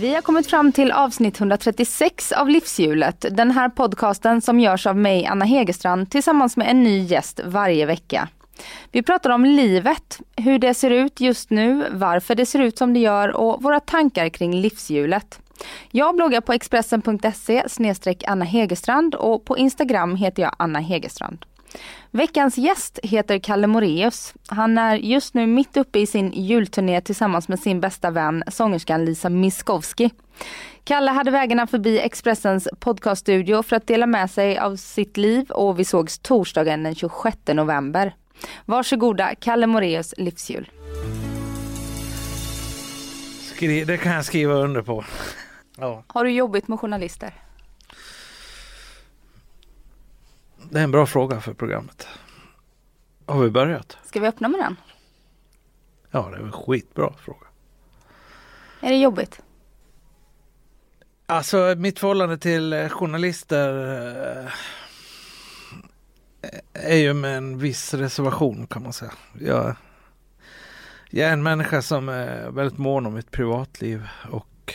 Vi har kommit fram till avsnitt 136 av Livshjulet. Den här podcasten som görs av mig, Anna Hegerstrand, tillsammans med en ny gäst varje vecka. Vi pratar om livet, hur det ser ut just nu, varför det ser ut som det gör och våra tankar kring livshjulet. Jag bloggar på expressen.se Anna Hegerstrand och på Instagram heter jag Anna Hegerstrand. Veckans gäst heter Kalle Moreus. Han är just nu mitt uppe i sin julturné tillsammans med sin bästa vän, sångerskan Lisa Miskovsky. Kalle hade vägarna förbi Expressens podcaststudio för att dela med sig av sitt liv och vi sågs torsdagen den 26 november. Varsågoda, Kalle Moreus livsjul. Skri det kan jag skriva under på. Ja, Har du jobbigt med journalister? Det är en bra fråga för programmet. Har vi börjat? Ska vi öppna med den? Ja, det är en skitbra fråga. Är det jobbigt? Alltså mitt förhållande till eh, journalister eh, är ju med en viss reservation kan man säga. Jag, jag är en människa som är väldigt mån om mitt privatliv och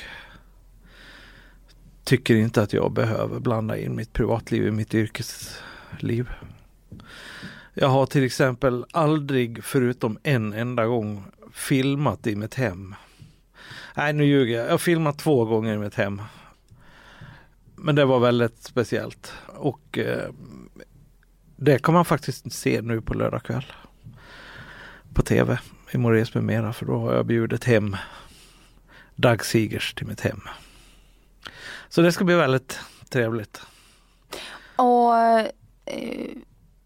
tycker inte att jag behöver blanda in mitt privatliv i mitt liv. Jag har till exempel aldrig förutom en enda gång filmat i mitt hem. Nej nu ljuger jag. Jag har filmat två gånger i mitt hem. Men det var väldigt speciellt. Och eh, det kan man faktiskt se nu på lördag kväll. På tv i Moraeus med mera. För då har jag bjudit hem Dag Sigers till mitt hem. Så det ska bli väldigt trevligt. Och eh, Eh,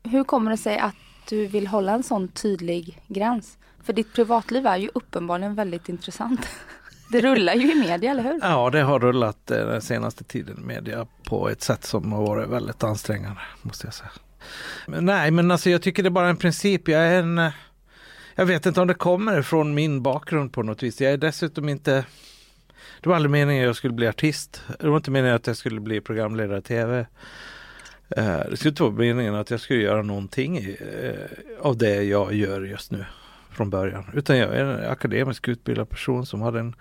hur kommer det sig att du vill hålla en sån tydlig gräns? För ditt privatliv är ju uppenbarligen väldigt intressant. Det rullar ju i media, eller hur? Ja, det har rullat eh, den senaste tiden i media på ett sätt som har varit väldigt ansträngande, måste jag säga. Men nej, men alltså jag tycker det är bara en princip. Jag är en... Eh, jag vet inte om det kommer från min bakgrund på något vis. Jag är dessutom inte... Det var aldrig meningen att jag skulle bli artist. Det var inte meningen att jag skulle bli programledare i tv. Eh, Det skulle inte vara meningen att jag skulle göra någonting eh, av det jag gör just nu från början. Utan jag är en akademisk utbildad person som hade en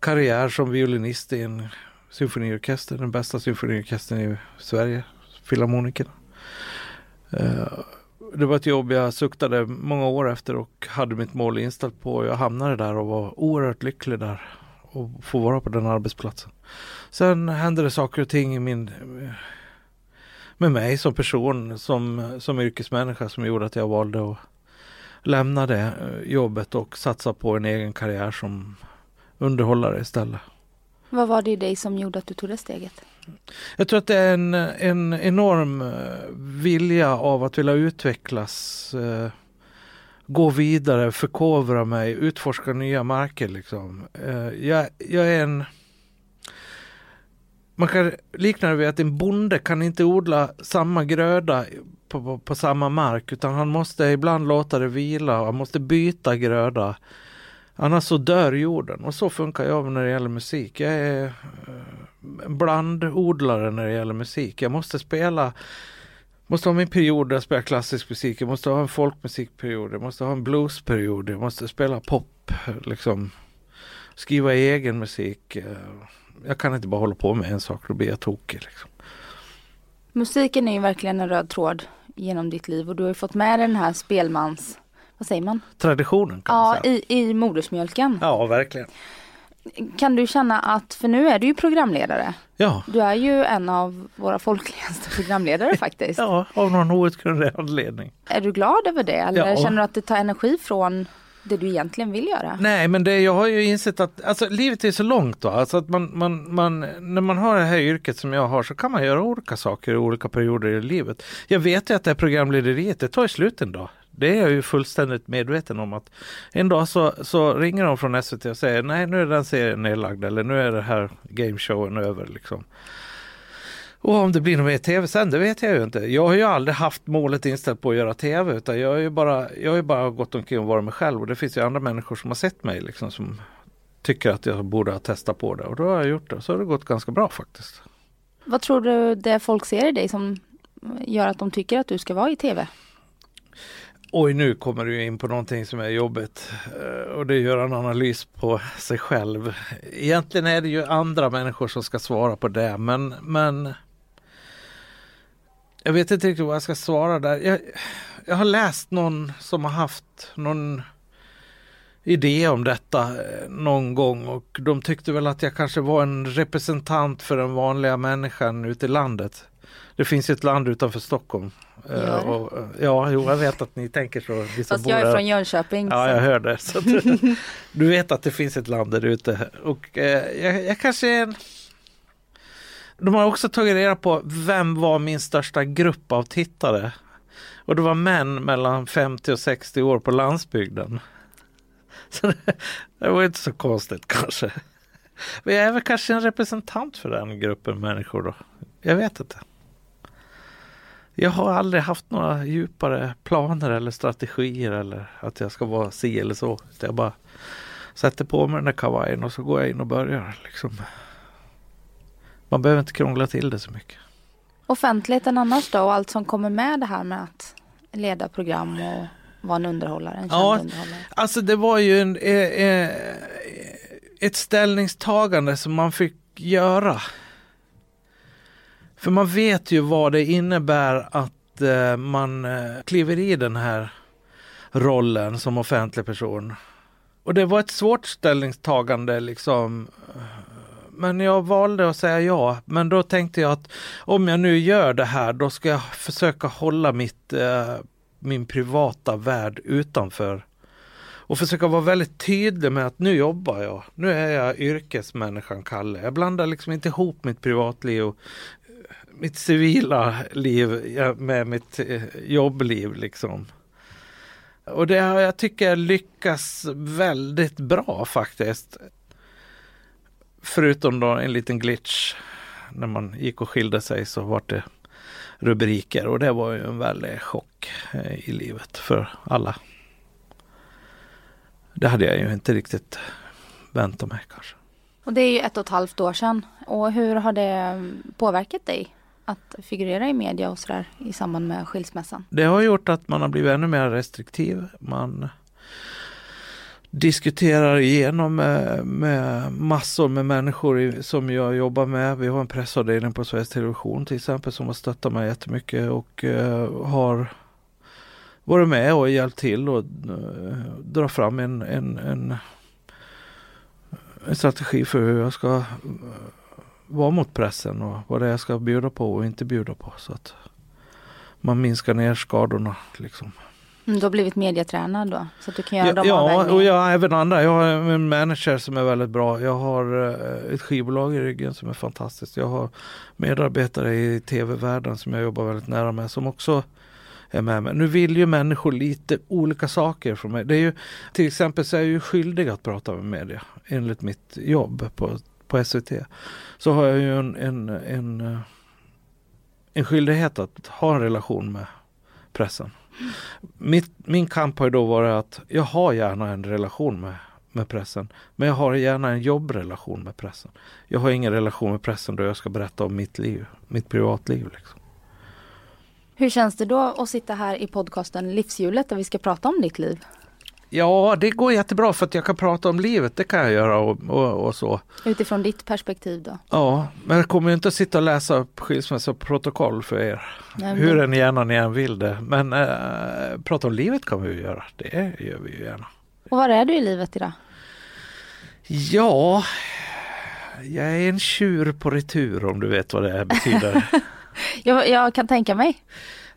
karriär som violinist i en symfoniorkester, den bästa symfoniorkestern i Sverige, Filharmonikerna. Eh, Det var ett jobb jag suktade många år efter och hade mitt mål inställt på. Jag hamnade där och var oerhört lycklig där och få vara på den arbetsplatsen. Sen hände det saker och ting i min med mig som person, som, som yrkesmänniska som gjorde att jag valde att lämna det eh, jobbet och satsa på en egen karriär som underhållare istället. Vad var det i dig som gjorde att du tog det steget? Jag tror att det är en, en enorm eh, vilja av att vilja utvecklas, eh, gå vidare, förkovra mig, utforska nya marker. Liksom. Eh, jag, jag är en... Man kan likna det vid att en bonde kan inte odla samma gröda på, på, på samma mark utan han måste ibland låta det vila och han måste byta gröda. Annars så dör jorden och så funkar jag när det gäller musik. Jag är eh, en blandodlare när det gäller musik. Jag måste spela Måste ha min period där jag spelar klassisk musik. Jag måste ha en folkmusikperiod. Jag måste ha en bluesperiod. Jag måste spela pop. Liksom skriva egen musik. Eh. Jag kan inte bara hålla på med en sak. Då blir jag tokig. Liksom. Musiken är ju verkligen en röd tråd genom ditt liv och du har ju fått med den här spelmans, vad säger man? Traditionen kan man Ja, säga. i, i modersmjölken. Ja, verkligen. Kan du känna att, för nu är du ju programledare. Ja. Du är ju en av våra folkligaste programledare faktiskt. ja, av någon outgrundlig anledning. Är du glad över det eller Ja. känner du att det tar energi från det du egentligen vill göra? Nej, men det, jag har ju insett att alltså, livet är så långt då. Alltså att man, man, man, när man har det här yrket som jag har så kan man göra olika saker i olika perioder i livet. Jag vet ju att det här programlederiet, det tar ju slut en dag. Det är jag ju fullständigt medveten om att en dag så, så ringer de från SVT och säger nej nu är den serien nedlagd eller nu är det här gameshowen över liksom. Och om det blir något mer tv sen, det vet jag ju inte. Jag har ju aldrig haft målet inställt på att göra tv utan jag har ju bara, jag har bara gått omkring och varit mig själv och det finns ju andra människor som har sett mig liksom som tycker att jag borde ha testat på det och då har jag gjort det. Så har det gått ganska bra faktiskt. Vad tror du det folk ser i dig som gör att de tycker att du ska vara i tv? Oj, nu kommer du in på någonting som är jobbigt eh, och det är att göra en analys på sig själv. Egentligen är det ju andra människor som ska svara på det, men, men jag vet inte riktigt vad jag ska svara där. Jag, jag har läst någon som har haft någon idé om detta eh, någon gång och de tyckte väl att jag kanske var en representant för den vanliga människan ute i landet. Det finns ju ett land utanför Stockholm. Eh, det? och, eh, ja, jo, jag vet att ni tänker så. som Fast jag är från Jönköping. Ja, jag hör det. Du vet att det finns ett land där ute. Och eh, jag, jag kanske är en... De har också tagit reda på vem var min största grupp av tittare. Och det var män mellan 50 och 60 år på landsbygden. Så det, det var inte så konstigt kanske. Men jag är väl kanske en representant för den gruppen människor då. Jag vet inte. Jag har aldrig haft några djupare planer eller strategier eller att jag ska vara si eller så. Jag bara sätter på mig den där kavajen och så går jag in och börjar. Liksom. Man behöver inte krångla till det så mycket. Offentligheten annars då och allt som kommer med det här med att leda program och vara en underhållare, en Ja. underhållare. Alltså det var ju en, eh, eh, ett ställningstagande som man fick göra. För man vet ju vad det innebär att eh, man eh, kliver i den här rollen som offentlig person. Och det var ett svårt ställningstagande liksom. Men jag valde att säga ja. Men då tänkte jag att om jag nu gör det här då ska jag försöka hålla mitt, eh, min privata värld utanför. Och försöka vara väldigt tydlig med att nu jobbar jag. Nu är jag yrkesmänniskan Kalle. Jag blandar liksom inte ihop mitt privatliv och eh, mitt civila liv med mitt eh, jobbliv liksom. Och det har jag tycker lyckas väldigt bra faktiskt. Förutom då en liten glitch. När man gick och skilde sig så var det rubriker och det var ju en väldig chock eh, i livet för alla. Det hade jag ju inte riktigt väntat mig kanske. Och det är ju ett och ett halvt år sedan. Och hur har det påverkat dig att figurera i media och sådär i samband med skilsmässan? Det har gjort att man har blivit ännu mer restriktiv. Man diskuterar igenom med, med massor med människor i, som jag jobbar med. Vi har en pressavdelning på Sveriges Television till exempel som har stöttat mig jättemycket och uh, har varit med och hjälpt till och eh, uh, dra fram en, en, en, en strategi för hur jag ska eh, vara mot pressen och vad det är jag ska bjuda på och inte bjuda på. Så att man minskar ner skadorna. Liksom. Mm, Du har blivit medietränad då, så att du kan göra Ja, de ja och jag även andra. Jag har en manager som är väldigt bra. Jag har eh, ett skivbolag i ryggen som är fantastiskt. Jag har medarbetare i tv-världen som jag jobbar väldigt nära med som också är med mig. Nu vill ju människor lite olika saker från mig. Det är ju, till exempel så är jag ju skyldig att prata med media enligt mitt jobb på, på SVT. Så har jag ju en, en, en, eh, en skyldighet att ha en relation med pressen. Mitt, min kamp har ju då varit att jag har gärna en relation med, med pressen. Men jag har gärna en jobbrelation med pressen. Jag har ingen relation med pressen då jag ska berätta om mitt liv, mitt privatliv. Liksom. Hur känns det då att sitta här i podcasten Livshjulet där vi ska prata om ditt liv? Ja, det går jättebra för att jag kan prata om livet. Det kan jag göra och, och, och så. Utifrån ditt perspektiv då? Ja, men jag kommer ju inte att sitta och läsa upp skilsmässoprotokoll för er. Nej, Hur än gärna ni än vill det. Men äh, prata om livet kan vi ju göra. Det gör vi ju gärna. Och var är du i livet idag? Ja, jag är en tjur på retur om du vet vad det betyder. Jag, jag kan tänka mig.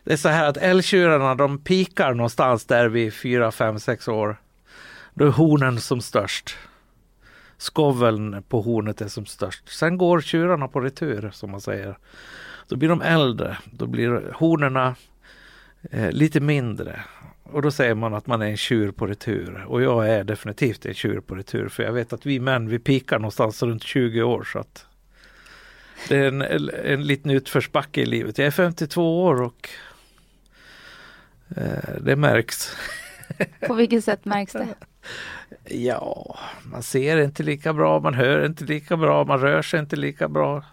Det är så här att älgtjurarna de pikar någonstans där vid 4, 5, 6 år. Då är hornen som störst. Skoveln på hornet är som störst. Sen går tjurarna på retur som man säger. Då blir de äldre. Då blir hornerna eh, lite mindre. Och då säger man att man är en tjur på retur. Och jag är definitivt en tjur på retur. För jag vet att vi män vi pikar någonstans runt 20 år. Så att det är en, en liten utförsbacke i livet. Jag är 52 år och det märks. På vilket sätt märks det? Ja, man ser inte lika bra, man hör inte lika bra, man rör sig inte lika bra.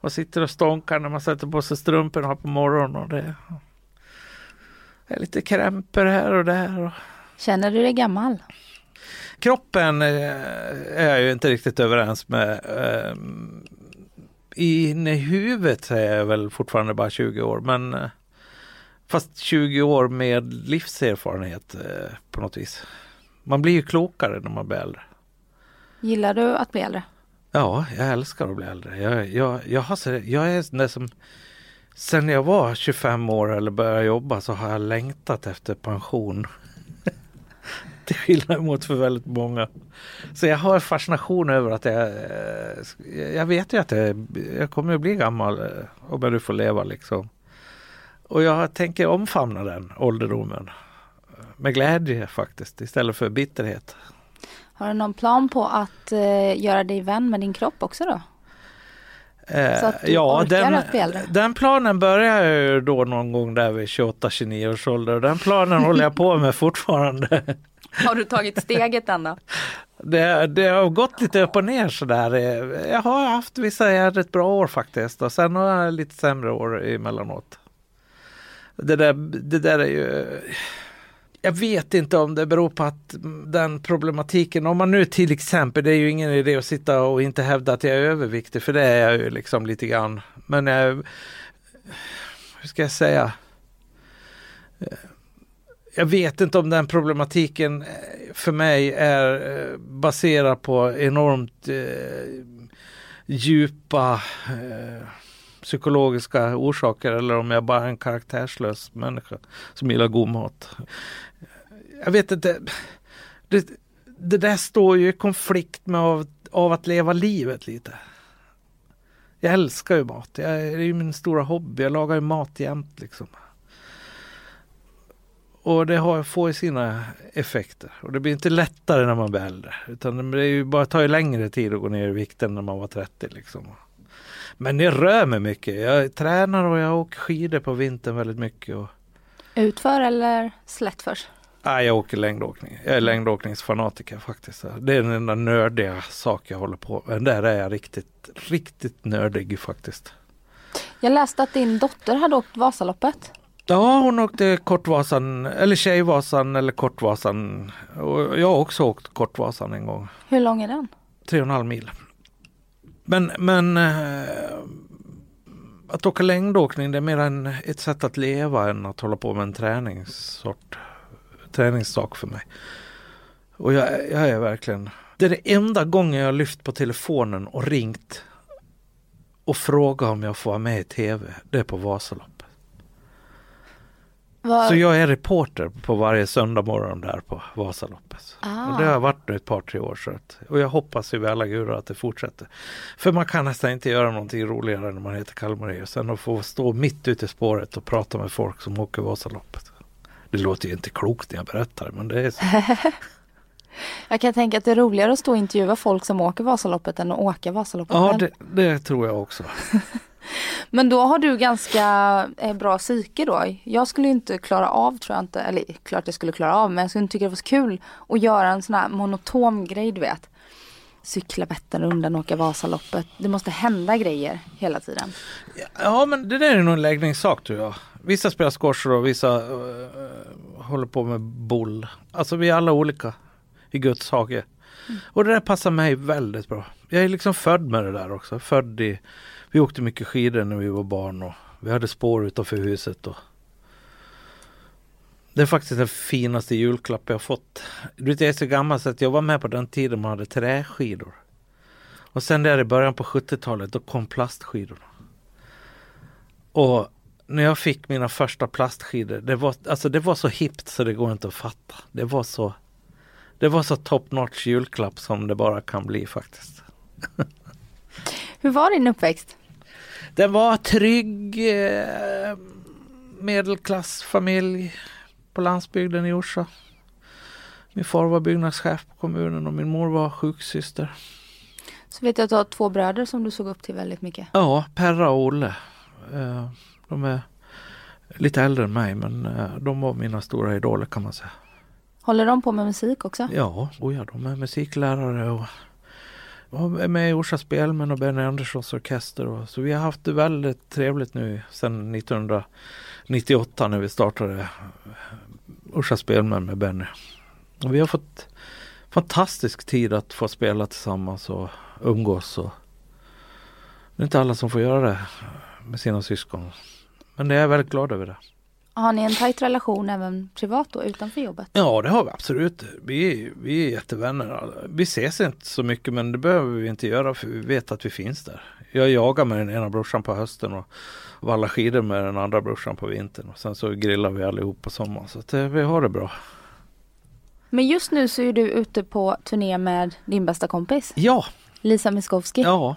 Man sitter och stånkar när man sätter på sig strumporna på morgonen. Och det är lite krämpor här och där. Känner du dig gammal? Kroppen eh, är jag ju inte riktigt överens med. Eh, Inne i huvudet är jag väl fortfarande bara 20 år men eh, fast 20 år med livserfarenhet eh, på något vis. Man blir ju klokare när man blir äldre. Gillar du att bli äldre? Ja, jag älskar att bli äldre. Jag, jag, jag, har, jag är som Sen jag var 25 år eller började jobba så har jag längtat efter pension. Till skillnad mot för väldigt många. Så jag har fascination över att jag eh, Jag vet ju att jag, jag kommer att bli gammal eh, om jag nu får leva liksom. Och jag tänker omfamna den ålderdomen. Med glädje faktiskt istället för bitterhet. Har du någon plan på att eh, göra dig vän med din kropp också då? Eh, Så att du orkar den, att bli äldre? den planen började jag ju då någon gång där vid 28-29 års ålder. och Den planen håller jag på med fortfarande. Har du tagit steget än då? Det, det har gått lite upp och ner sådär. Jag har haft vissa jävligt bra år faktiskt och sen har jag lite sämre år emellanåt. Det där, det där är ju jag vet inte om det beror på att den problematiken, om man nu till exempel, det är ju ingen idé att sitta och inte hävda att jag är överviktig, för det är jag ju liksom lite grann. Men jag, hur ska jag säga? Jag vet inte om den problematiken för mig är eh, baserad på enormt eh, djupa eh, psykologiska orsaker eller om jag bara är en karaktärslös människa som gillar god mat. Jag vet inte. Det, det där står ju i konflikt med av, av att leva livet lite. Jag älskar ju mat. Jag, det är ju min stora hobby. Jag lagar ju mat jämt liksom. Och det har, får ju sina effekter. Och det blir inte lättare när man blir äldre. Utan det är ju tar ju längre tid att gå ner i vikten när man var 30 liksom. Men jag rör mig mycket. Jag tränar och jag åker skidor på vintern väldigt mycket. Och, Utför eller slättförs? nej, jag åker längdåkning. Jag är längdåkningsfanatiker faktiskt. Det är den enda nördiga sak jag håller på med. Där är jag riktigt, riktigt nördig faktiskt. Jag läste att din dotter hade åkt Vasaloppet. Ja, hon åkte Kortvasan, eller Tjejvasan eller Kortvasan. Jag har också åkt Kortvasan en gång. Hur lång är den? Tre och en halv mil. Men, men eh, att åka längdåkning det är mer en, ett sätt att leva än att hålla på med en träningssort, träningssak för mig. Och jag, jag är verkligen, det är det enda gången jag har lyft på telefonen och ringt och frågat om jag får vara med i tv. Det är på Vasaloppet. Vad- Så jag är reporter på varje söndag morgon där på Vasaloppet. Ah. Och det har varit nu ett par tre år så att, och jag hoppas ju vid alla gudar att det fortsätter. För man kan nästan inte göra någonting roligare när man heter Kalmareus än att få stå mitt ute i spåret och prata med folk som åker Vasaloppet. Det låter ju inte klokt när jag berättar men det är så. Jag kan tänka att det är roligare att stå och intervjua folk som åker Vasaloppet än att åka Vasaloppet Ja det, det tror jag också. Men då har du ganska eh, bra psyke då. Jag skulle inte klara av, tror jag inte, eller klart jag skulle klara av, men jag skulle inte tycka det var så kul att göra en sån här monotom grej, du vet. Cykla Vätternrundan, åka Vasaloppet. Det måste hända grejer hela tiden. Ja men det där är nog en läggningssak tror jag. Vissa spelar squash och vissa eh, håller på med boll. Alltså vi är alla olika i Guds hage. Och det där passar mig väldigt bra. Jag är liksom född med det där också. Född i, vi åkte mycket skidor när vi var barn och vi hade spår utanför huset. Och det är faktiskt den finaste julklapp jag fått. Du vet jag är så gammal så att jag var med på den tiden man hade träskidor. Och sen där i början på 70-talet då kom plastskidorna. Och när jag fick mina första plastskidor, det var, alltså det var så hippt så det går inte att fatta. Det var så det var så top notch julklapp som det bara kan bli faktiskt. Hur var din uppväxt? Det var trygg eh, medelklassfamilj. på landsbygden i Orsa. Min far var byggnadschef på kommunen och min mor var sjuksyster. Så vet jag att du har två bröder som du såg upp till väldigt mycket. Ja, Perra och Olle. Eh, De är lite äldre än mig men eh, de var mina stora idoler kan man säga. Håller de på med musik också? Ja, oh ja de är musiklärare och, var är med i Orsa Spelmän och Benny Anderssons orkester. Och, så vi har haft det väldigt trevligt nu sedan 1998 när vi startade Orsa Spelmän med Benny. Och vi har fått fantastisk tid att få spela tillsammans och umgås. Och det är inte alla som får göra det med sina syskon. Men jag är väldigt glad över det. Har ni en tajt relation även privat då utanför jobbet? Ja det har vi absolut. Vi, vi är jättevänner. Vi ses inte så mycket men det behöver vi inte göra för vi vet att vi finns där. Jag jagar med den ena brorsan på hösten och vallar skidor med den andra brorsan på vintern. Och sen så grillar vi allihop på sommaren. Så att, eh, vi har det bra. Men just nu så är du ute på turné med din bästa kompis Ja, Lisa Miskovsky. ja,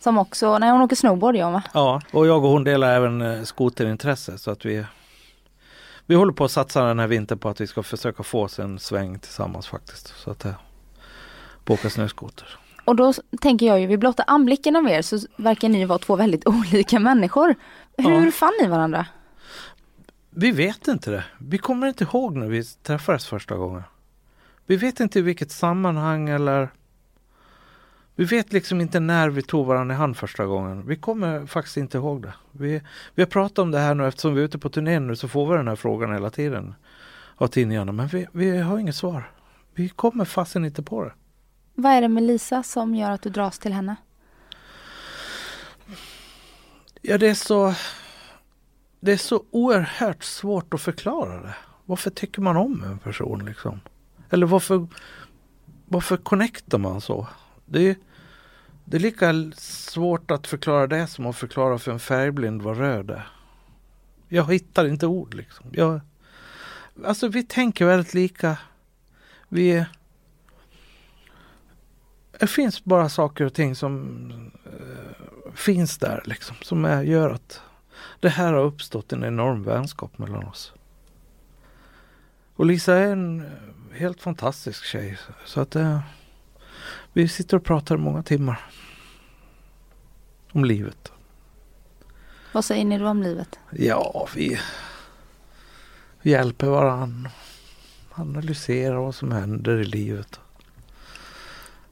Som också, nej hon åker snowboard jag med. ja. Och jag och hon delar även eh, skoterintresse så att vi vi håller på att satsa den här vintern på att vi ska försöka få oss en sväng tillsammans faktiskt. Så att eh, på åka snöskoter. Och då tänker jag ju, vid blotta anblicken av er så verkar ni vara två väldigt olika människor. Hur Ja. fann ni varandra? Vi vet inte det. Vi kommer inte ihåg när vi träffades första gången. Vi vet inte i vilket sammanhang eller vi vet liksom inte när vi tog varandra i hand första gången. Vi kommer faktiskt inte ihåg det. Vi, vi har pratat om det här nu eftersom vi är ute på turné nu så får vi den här frågan hela tiden av tidningarna. Men vi, vi har inget svar. Vi kommer fasen inte på det. Vad är det med Lisa som gör att du dras till henne? Ja, det är så Det är så oerhört svårt att förklara det. Varför tycker man om en person liksom? Eller varför Varför connectar man så? Det är, det är lika svårt att förklara det som att förklara för en färgblind vad röd är. Jag hittar inte ord liksom. Jag, alltså vi tänker väldigt lika. Vi Det finns bara saker och ting som äh, finns där liksom. Som är, gör att det här har uppstått en enorm vänskap mellan oss. Och Lisa är en helt fantastisk tjej. Så att äh, vi sitter och pratar många timmar. Om livet. Vad säger ni då om livet? Ja, vi, vi hjälper varann. Analyserar vad som händer i livet.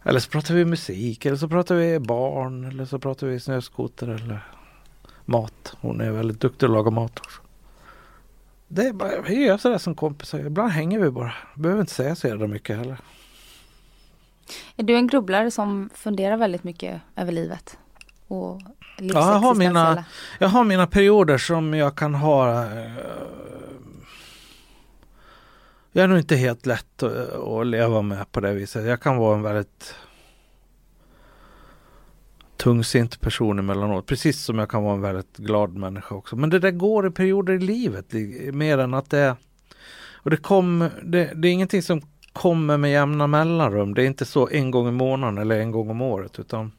Eller så pratar vi musik, eller så pratar vi barn, eller så pratar vi snöskoter eller mat. Hon är väldigt duktig att laga mat också. Det är bara, vi gör sådär som kompisar. Ibland hänger vi bara. Behöver inte säga så jävla mycket heller. Är du en grubblare som funderar väldigt mycket över livet? Och jag har mina-? Jag har mina perioder som jag kan ha. eh, Jag är nog inte helt lätt att, att leva med på det viset. Jag kan vara en väldigt tungsint person emellanåt. Precis som jag kan vara en väldigt glad människa också. Men det där går i perioder i livet. li- Mer än att det är... Och det, kom, det, det är ingenting som kommer med jämna mellanrum. Det är inte så en gång i månaden eller en gång om året. Utan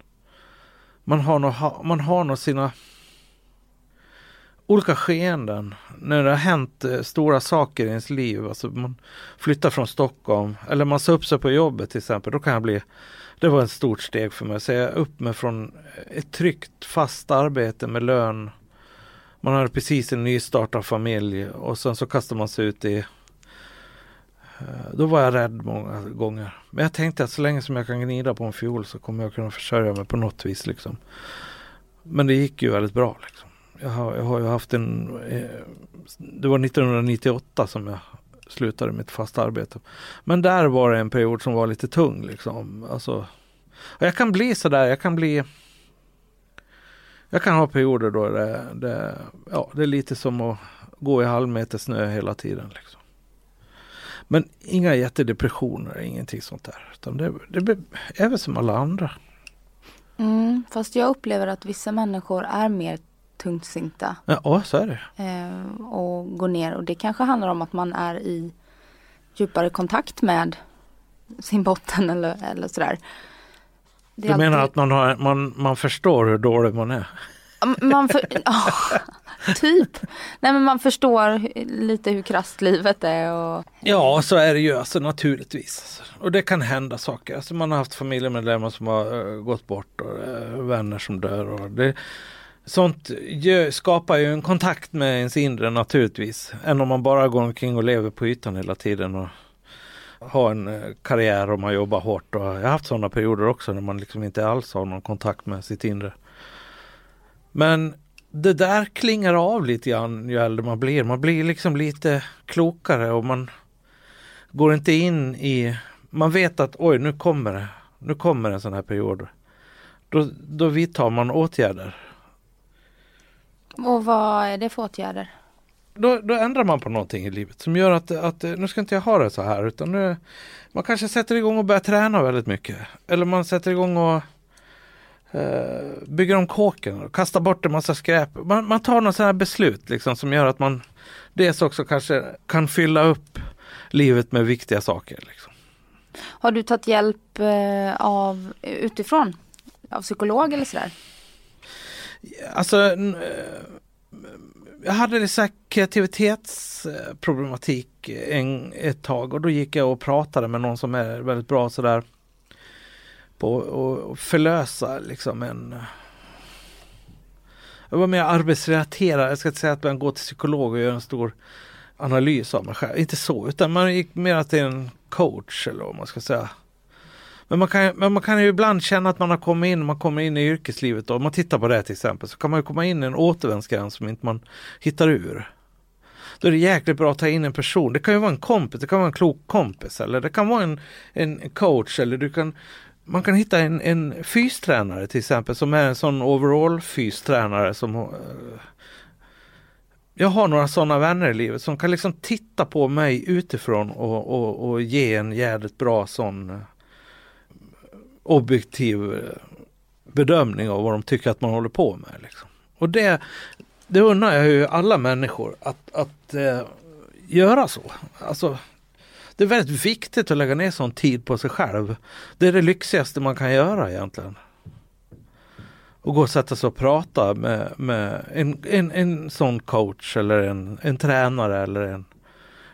man har nog, man har nog sina olika skeenden. När det har hänt eh, stora saker i ens liv. Alltså man flyttar från Stockholm eller man sa upp sig på jobbet till exempel. Då kan jag bli det var ett stort steg för mig att säga upp mig från ett tryggt fast arbete med lön. Man hade precis en nystartad familj och sen så kastar man sig ut i Eh, då var jag rädd många gånger. Men jag tänkte att så länge som jag kan gnida på en fiol så kommer jag kunna försörja mig på något vis. Liksom. Men det gick ju väldigt bra. Liksom. Jag, har, jag har ju haft en... Eh, det var 1998 som jag slutade mitt fasta arbete. Men där var det en period som var lite tung. Liksom. Alltså, och jag kan bli sådär, jag kan bli... Jag kan ha perioder då det, det, ja, det är lite som att gå i halvmeter snö hela tiden. Liksom. Men inga jättedepressioner, ingenting sånt där. Utan det, det är väl som alla andra. Mm, fast jag upplever att vissa människor är mer tungsinta Ja, så är det. eh, och går ner och det kanske handlar om att man är i djupare kontakt med sin botten eller, eller sådär. Det Du menar alltid- att man, har, man, man förstår hur dålig man är? Man för, ja, typ. Nej men man förstår lite hur krasst livet är och Ja, så är det ju alltså naturligtvis. Och det kan hända saker. Alltså, man har haft familjemedlemmar som har uh, gått bort och uh, vänner som dör. Och det, sånt gör, skapar ju en kontakt med ens inre naturligtvis. Än om man bara går omkring och lever på ytan hela tiden och har en eh, karriär och man jobbar hårt. Och jag har haft sådana perioder också när man liksom inte alls har någon kontakt med sitt inre. Men det där klingar av lite grann ju äldre man blir. Man blir liksom lite klokare och man går inte in i... Man vet att oj, nu kommer det. Nu kommer en sån här period. Då, då vidtar man åtgärder. Och vad är det för åtgärder? Då, då ändrar man på någonting i livet som gör att, att eh, nu ska inte jag ha det så här utan nu man kanske sätter igång och börjar träna väldigt mycket. Eller man sätter igång och eh, bygger om kåken och kastar bort en massa skräp. Man, man tar något sådana här beslut liksom som gör att man dels också kanske kan fylla upp livet med viktiga saker. Liksom. Har du tagit hjälp eh, av utifrån? Av psykolog eller sådär? Alltså, eh, jag hade så här kreativitetsproblematik en, ett tag och då gick jag och pratade med någon som är väldigt bra sådär på att- förlösa liksom en jag var mer arbetsrelaterad, jag ska inte säga att man går till psykolog och gör en stor analys av mig själv, inte så, utan man gick mer till en coach eller vad man ska säga. Men man, kan, men man kan ju ibland känna att man har kommit in, man kommer in i yrkeslivet och om man tittar på det till exempel så kan man ju komma in i en återvändsgränd som inte man hittar ur. Då är det jäkligt bra att ta in en person. Det kan ju vara en kompis, det kan vara en klok kompis eller det kan vara en, en coach eller du kan man kan hitta en, en fystränare till exempel som är en sån overall fystränare som eh, jag har några sådana vänner i livet som kan liksom titta på mig utifrån och, och, och ge en jävligt bra sån eh, objektiv eh, bedömning av vad de tycker att man håller på med. Liksom. Och det, det undrar jag ju alla människor att, att eh, göra så. Alltså, det är väldigt viktigt att lägga ner sån tid på sig själv. Det är det lyxigaste man kan göra egentligen. Och gå och sätta sig och prata med, med en, en, en sån coach eller en, en tränare eller en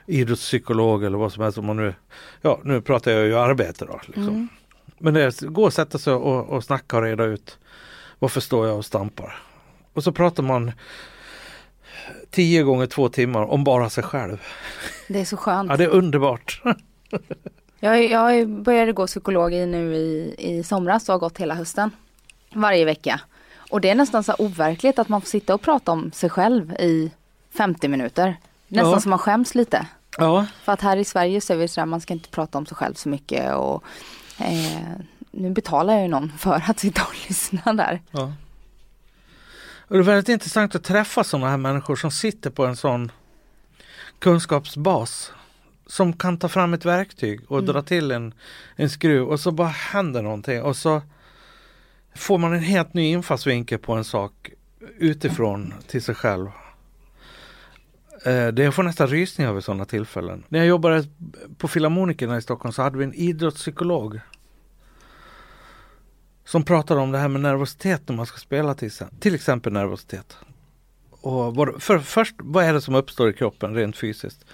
idrottspsykolog eller vad som helst. Om man nu, ja, nu pratar jag ju arbete då. Liksom. Mm. Men det är, gå och sätta sig och, och snacka och reda ut varför står jag och stampar. Och så pratar man tio gånger två timmar om bara sig själv. Det är så skönt. Ja, det är underbart. Jag, jag började gå psykolog i nu i, i somras och har gått hela hösten. Varje vecka. Och det är nästan så overkligt att man får sitta och prata om sig själv i 50 minuter. Nästan Ja. som man skäms lite. Ja, För att här i Sverige så är vi sådär, man ska inte prata om sig själv så mycket och eh, nu betalar jag ju någon för att sitta och lyssna där. ja. Och det är väldigt intressant att träffa sådana här människor som sitter på en sån kunskapsbas. Som kan ta fram ett verktyg och Mm. dra till en, en skruv och så bara händer någonting och så får man en helt ny infallsvinkel på en sak utifrån till sig själv. Eh, Det jag får nästan rysningar vid sådana tillfällen. När jag jobbade på Filharmonikerna i Stockholm så hade vi en idrottspsykolog. Som pratade om det här med nervositet när man ska spela till, till exempel nervositet. Och vad, för, först, vad är det som uppstår i kroppen rent fysiskt?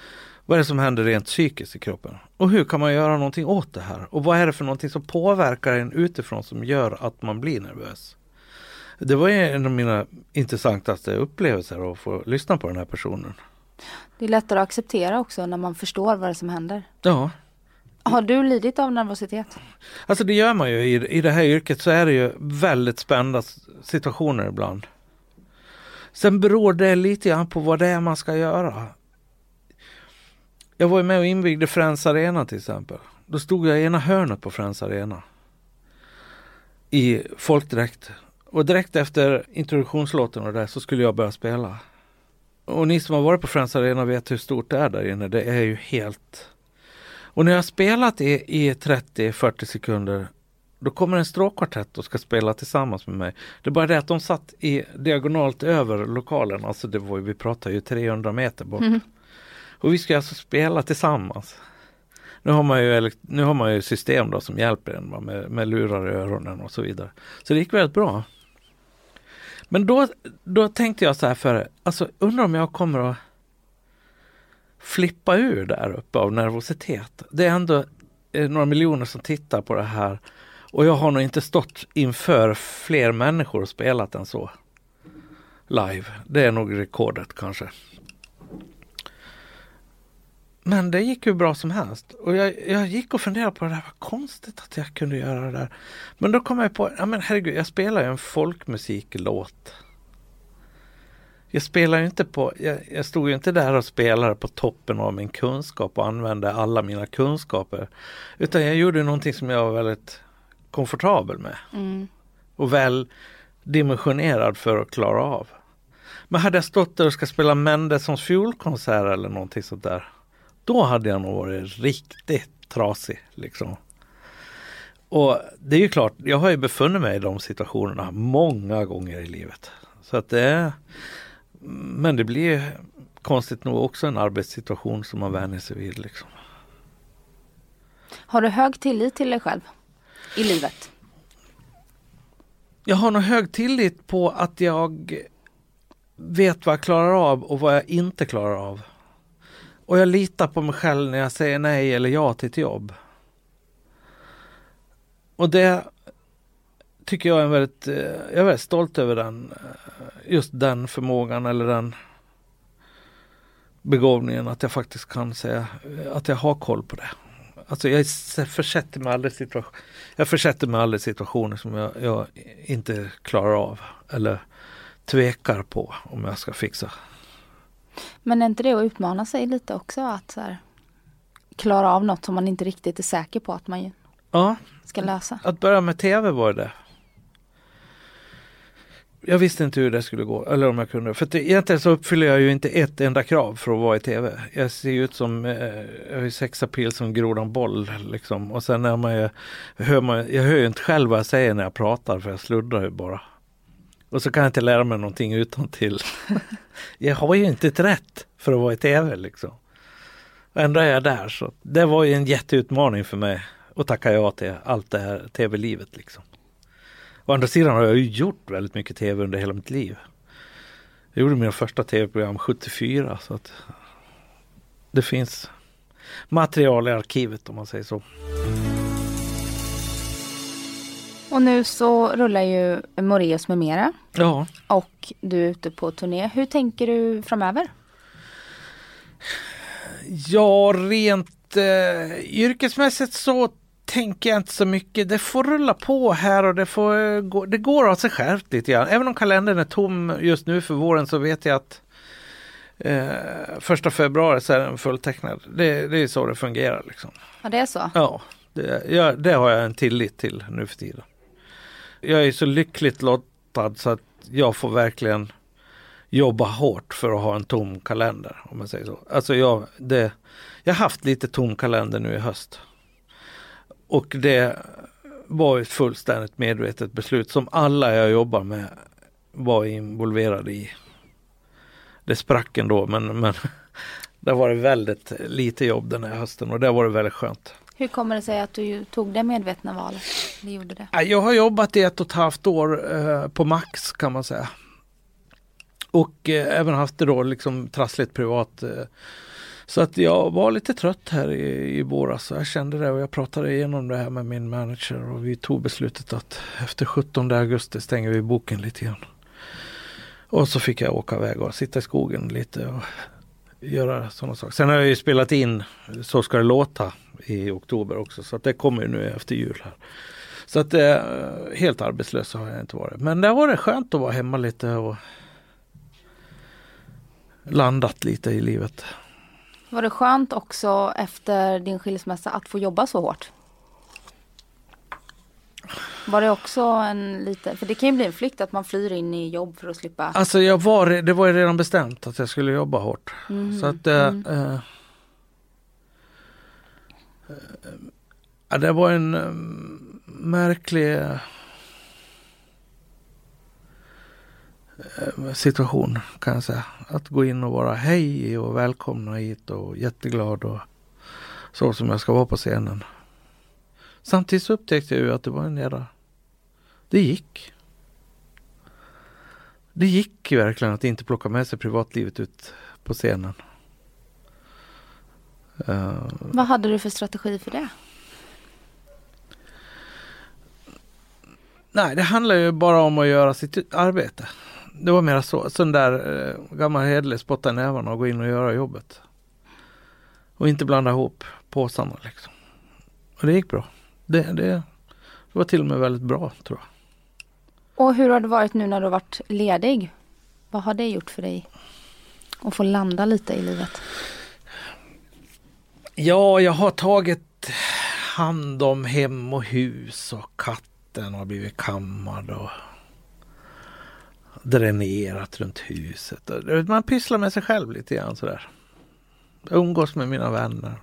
Vad är det som händer rent psykiskt i kroppen? Och hur kan man göra någonting åt det här? Och vad är det för någonting som påverkar en utifrån som gör att man blir nervös? Det var en av mina intressantaste upplevelser att få lyssna på den här personen. Det är lättare att acceptera också när man förstår vad det är som händer. Ja, har du lidit av nervositet? Alltså det gör man ju. I, I det här yrket så är det ju väldigt spända situationer ibland. Sen beror det lite grann på vad det är man ska göra. Jag var ju med och invigde Friends Arena till exempel. Då stod jag i ena hörnet på Friends Arena. I folkdräkt. Och direkt efter introduktionslåten och det så skulle jag börja spela. Och ni som har varit på Friends Arena vet hur stort det är där inne. Det är ju helt och när jag har spelat i, i 30-40 sekunder då kommer en stråkkvartett och ska spela tillsammans med mig. Det är bara det att de satt i diagonalt över lokalen, alltså det var, vi pratar ju 300 meter bort. Mm. Och vi ska alltså spela tillsammans. Nu har man ju, nu har man ju system då som hjälper en va, med, med lurar i öronen och så vidare. Så det gick väldigt bra. Men då, då tänkte jag så här för alltså undrar om jag kommer att flippa ur där uppe av nervositet. Det är ändå eh, några miljoner som tittar på det här och jag har nog inte stått inför fler människor och spelat än så. Live. Det är nog rekordet kanske. Men det gick ju bra som helst. Och jag, jag gick och funderade på det där, vad konstigt att jag kunde göra det där. Men då kom jag på, ja men herregud, jag spelar ju en folkmusiklåt. Jag spelar ju inte på, jag, jag stod ju inte där och spelade på toppen av min kunskap och använde alla mina kunskaper. Utan jag gjorde någonting som jag var väldigt komfortabel med. Mm. Och väl dimensionerad för att klara av. Men hade jag stått där och ska spela Mendelssohns fiolkonsert eller någonting sånt där. Då hade jag nog varit riktigt trasig liksom. Och det är ju klart, jag har ju befunnit mig i de situationerna många gånger i livet. Så att det är, men det blir konstigt nog också en arbetssituation som man vänjer sig vid. Liksom. Har du hög tillit till dig själv i livet? Jag har nog hög tillit på att jag vet vad jag klarar av och vad jag inte klarar av. Och jag litar på mig själv när jag säger nej eller ja till ett jobb. Och det tycker jag är väldigt, eh, jag är väldigt stolt över den, eh, just den förmågan eller den begåvningen att jag faktiskt kan säga eh, att jag har koll på det. Alltså jag försätter mig aldrig, situation, jag försätter mig aldrig i situationer som jag, jag inte klarar av eller tvekar på om jag ska fixa. Men är inte det att utmana sig lite också? Att så här, klara av något som man inte riktigt är säker på att man Ja, ska lösa? att börja med tv var det. Jag visste inte hur det skulle gå, eller om jag kunde. För att egentligen så uppfyller jag ju inte ett enda krav för att vara i tv. Jag ser ju ut som, eh, jag har ju sexapil som grodan boll liksom. Och sen när man hör man, jag hör ju inte själv vad jag säger när jag pratar för jag sluddrar ju bara. Och så kan jag inte lära mig någonting utan till. jag har ju inte ett rätt för att vara i tv liksom. Och ändå är jag där så det var ju en jätteutmaning för mig att tacka ja till allt det här tv-livet liksom. Å andra sidan har jag ju gjort väldigt mycket tv under hela mitt liv. Jag gjorde mina första tv-program 74 så att det finns material i arkivet om man säger så. Och nu så rullar ju Moreus med mera Ja, och du är ute på turné. Hur tänker du framöver? ja rent eh, yrkesmässigt så tänker jag inte så mycket. Det får rulla på här och det, får, eh, det går av sig självt lite grann. Även om kalendern är tom just nu för våren så vet jag att eh, första februari så är den fulltecknad. Det, det är så det fungerar liksom. Ja, det är så. Ja, det, ja, det har jag en tillit till nu för tiden. Jag är så lyckligt lottad så att jag får verkligen jobba hårt för att ha en tom kalender. Om man säger så. Alltså jag, det, jag har haft lite tom kalender nu i höst. Och det var ett fullständigt medvetet beslut som alla jag jobbar med var involverade i. Det sprack ändå men, men det var väldigt lite jobb den här hösten och det var det väldigt skönt. Hur kommer det sig att du tog det medvetna valet? Eller gjorde det? Ja, Jag har jobbat i ett och ett halvt år eh, på max kan man säga. Och eh, även haft det då liksom trassligt privat. Eh, så att jag var lite trött här i, i våras. och jag kände det och jag pratade igenom det här med min manager och vi tog beslutet att efter 17 augusti stänger vi boken lite grann. Och så fick jag åka iväg och sitta i skogen lite och göra sådana saker. Sen har jag ju spelat in Så ska det låta i oktober också så att det kommer ju nu efter jul här. Så att eh, helt arbetslös har jag inte varit. Men där var det skönt att vara hemma lite och landat lite i livet. Var det skönt också efter din skilsmässa att få jobba så hårt? Var det också en lite, för det kan ju bli en flykt att man flyr in i jobb för att slippa. Alltså jag var, det var ju redan bestämt att jag skulle jobba hårt. Mhm, Så att mm. eh, ja, det var en eh, märklig eh, situation kan jag säga. Att gå in och vara hej och välkomna hit och jätteglad och så som jag ska vara på scenen. Samtidigt så upptäckte jag ju att det var en jävla... Det gick. det gick verkligen att inte plocka med sig privatlivet ut på scenen. Eh, Vad hade du för strategi för det? nej, det handlar ju bara om att göra sitt arbete. Det var mer så, sån där eh, gammal hederlig spotta i nävarna och gå in och göra jobbet. Och inte blanda ihop påsarna liksom. Och det gick bra. Det, det, det var till och med väldigt bra tror jag. Och hur har det varit nu när du varit ledig? Vad har det gjort för dig? Att få landa lite i livet. Ja, jag har tagit hand om hem och hus och katten har blivit kammad och dränerat runt huset. Man pysslar med sig själv lite grann sådär. Umgås med mina vänner.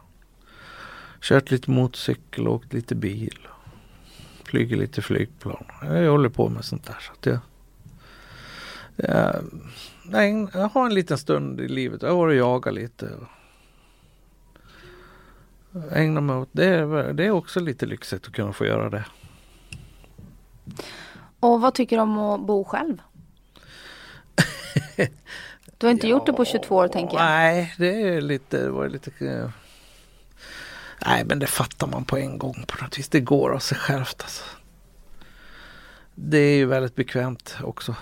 Kört lite motorcykel åkt lite bil. Flyger lite flygplan. Jag håller på med sånt där. Så att jag, jag, nej, jag har en liten stund i livet. Jag har varit och jagat lite. Och ägna mig åt det. Det är också lite lyxigt att kunna få göra det. Och vad tycker du om att bo själv? Du har inte gjort det på 22 år tänker jag. Nej, det är lite, det var lite Nej, men det fattar man på en gång på något vis. Det går av sig självt alltså. Det är ju väldigt bekvämt också.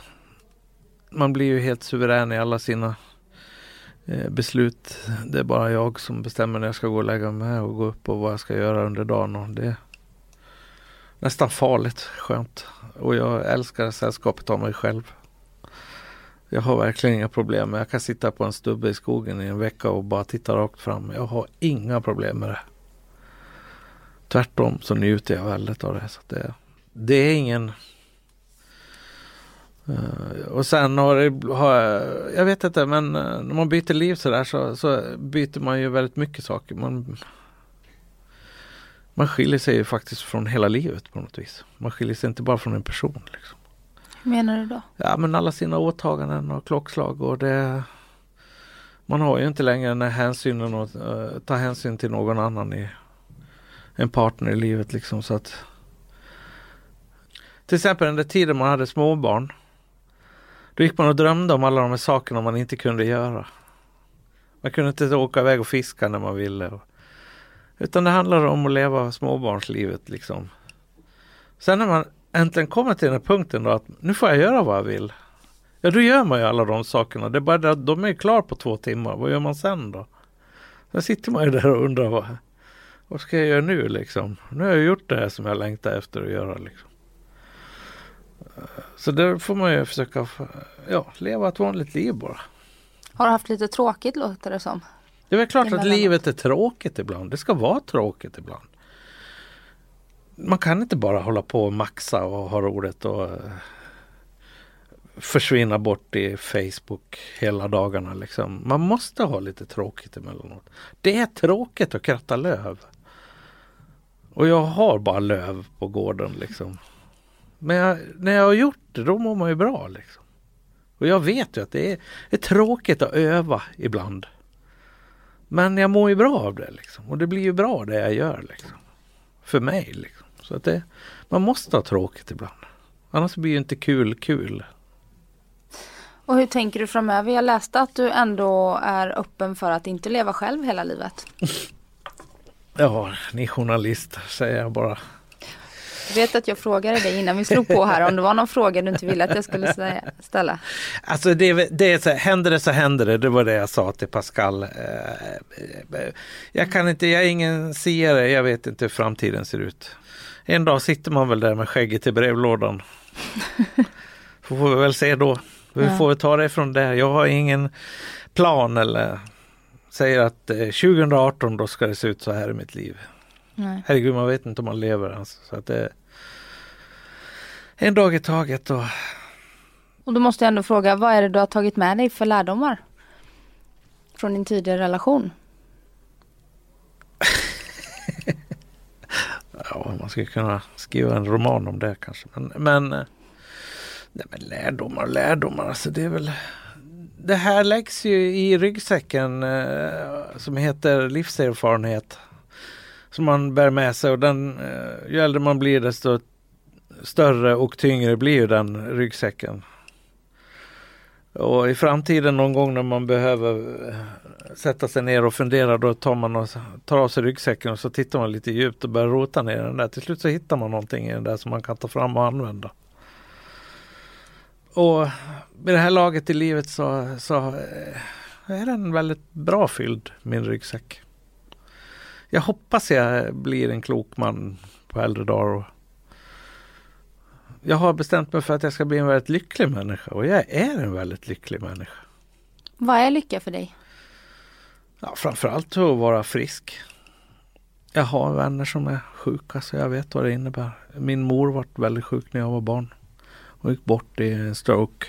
Man blir ju helt suverän i alla sina eh, beslut. Det är bara jag som bestämmer när jag ska gå och lägga mig och gå upp och vad jag ska göra under dagen. Och det är nästan farligt skönt. Och jag älskar sällskapet av mig själv. Jag har verkligen inga problem. Jag kan sitta på en stubbe i skogen i en vecka och bara titta rakt fram. Jag har inga problem med det. Tvärtom så njuter jag väldigt av det. Så det, det är ingen... Uh, och sen har, det, har jag, jag vet inte men eh, när man byter liv sådär så, så byter man ju väldigt mycket saker. Man, man skiljer sig ju faktiskt från hela livet på något vis. Man skiljer sig inte bara från en person. Liksom. Menar du då? Ja men alla sina åtaganden och klockslag och det Man har ju inte längre den här hänsynen att uh, ta hänsyn till någon annan i en partner i livet liksom så att Till exempel under tiden man hade småbarn Då gick man och drömde om alla de här sakerna man inte kunde göra. Man kunde inte åka iväg och fiska när man ville. Och, Utan det handlade om att leva småbarnslivet liksom. Sen när man äntligen kommer till den här punkten då att nu får jag göra vad jag vill. Ja då gör man ju alla de sakerna. Det är bara det att de är klar på två timmar. Vad gör man sen då? Sen sitter man ju där och undrar vad, vad ska jag göra nu liksom? Nu har jag gjort det här som jag längtar efter att göra liksom. Så där får man ju försöka ja, leva ett vanligt liv bara. Har du haft lite tråkigt låter det som. Det är väl klart att livet är tråkigt ibland. Det ska vara tråkigt ibland. Man kan inte bara hålla på och maxa och ha roligt och eh, försvinna bort i Facebook hela dagarna. Liksom. Man måste ha lite tråkigt emellanåt. Det är tråkigt att kratta löv. Och jag har bara löv på gården liksom. Men jag, när jag har gjort det då mår man ju bra liksom. Och jag vet ju att det är, är tråkigt att öva ibland. Men jag mår ju bra av det liksom. Och det blir ju bra det jag gör liksom. För mig liksom. Så att det, man måste ha tråkigt ibland. Annars blir ju inte kul kul. Och hur tänker du framöver? Jag läste att du ändå är öppen för att inte leva själv hela livet. Ja, ni journalister säger jag bara. Jag vet att jag frågade dig innan vi slog på här om det var någon fråga du inte ville att jag skulle ställa. Alltså det, det är så händer det så händer det. Det var det jag sa till Pascal. Eh, eh, Jag kan inte, jag är ingen siare. Jag vet inte hur framtiden ser ut. En dag sitter man väl där med skägget i brevlådan. Får vi väl se då. Vi Ja. får väl ta det från där. Jag har ingen plan eller säger att eh, 2018 då ska det se ut så här i mitt liv. Nej. Herregud, man vet inte om man lever ens. Så att det en dag i taget och Och då måste jag ändå fråga, vad är det du har tagit med dig för lärdomar? Från din tidigare relation? Ja, man skulle kunna skriva en roman om det kanske. Men, men, eh, nej, men lärdomar, lärdomar, alltså det är väl Det här läggs ju i ryggsäcken eh, som heter livserfarenhet. Som man bär med sig och den, eh, ju äldre man blir desto större och tyngre blir ju den ryggsäcken. Och i framtiden någon gång när man behöver eh, sätta sig ner och fundera då tar man och tar av sig ryggsäcken och så tittar man lite djupt och börjar rota ner den där. Till slut så hittar man någonting i den där som man kan ta fram och använda. Och vid det här laget i livet så, så eh, är den väldigt bra fylld, min ryggsäck. Jag hoppas jag blir en klok man på äldre dagar. Jag har bestämt mig för att jag ska bli en väldigt lycklig människa och jag är en väldigt lycklig människa. Vad är lycka för dig? Ja, framförallt att vara frisk. Jag har vänner som är sjuka så jag vet vad det innebär. Min mor var väldigt sjuk när jag var barn. Hon gick bort i en stroke.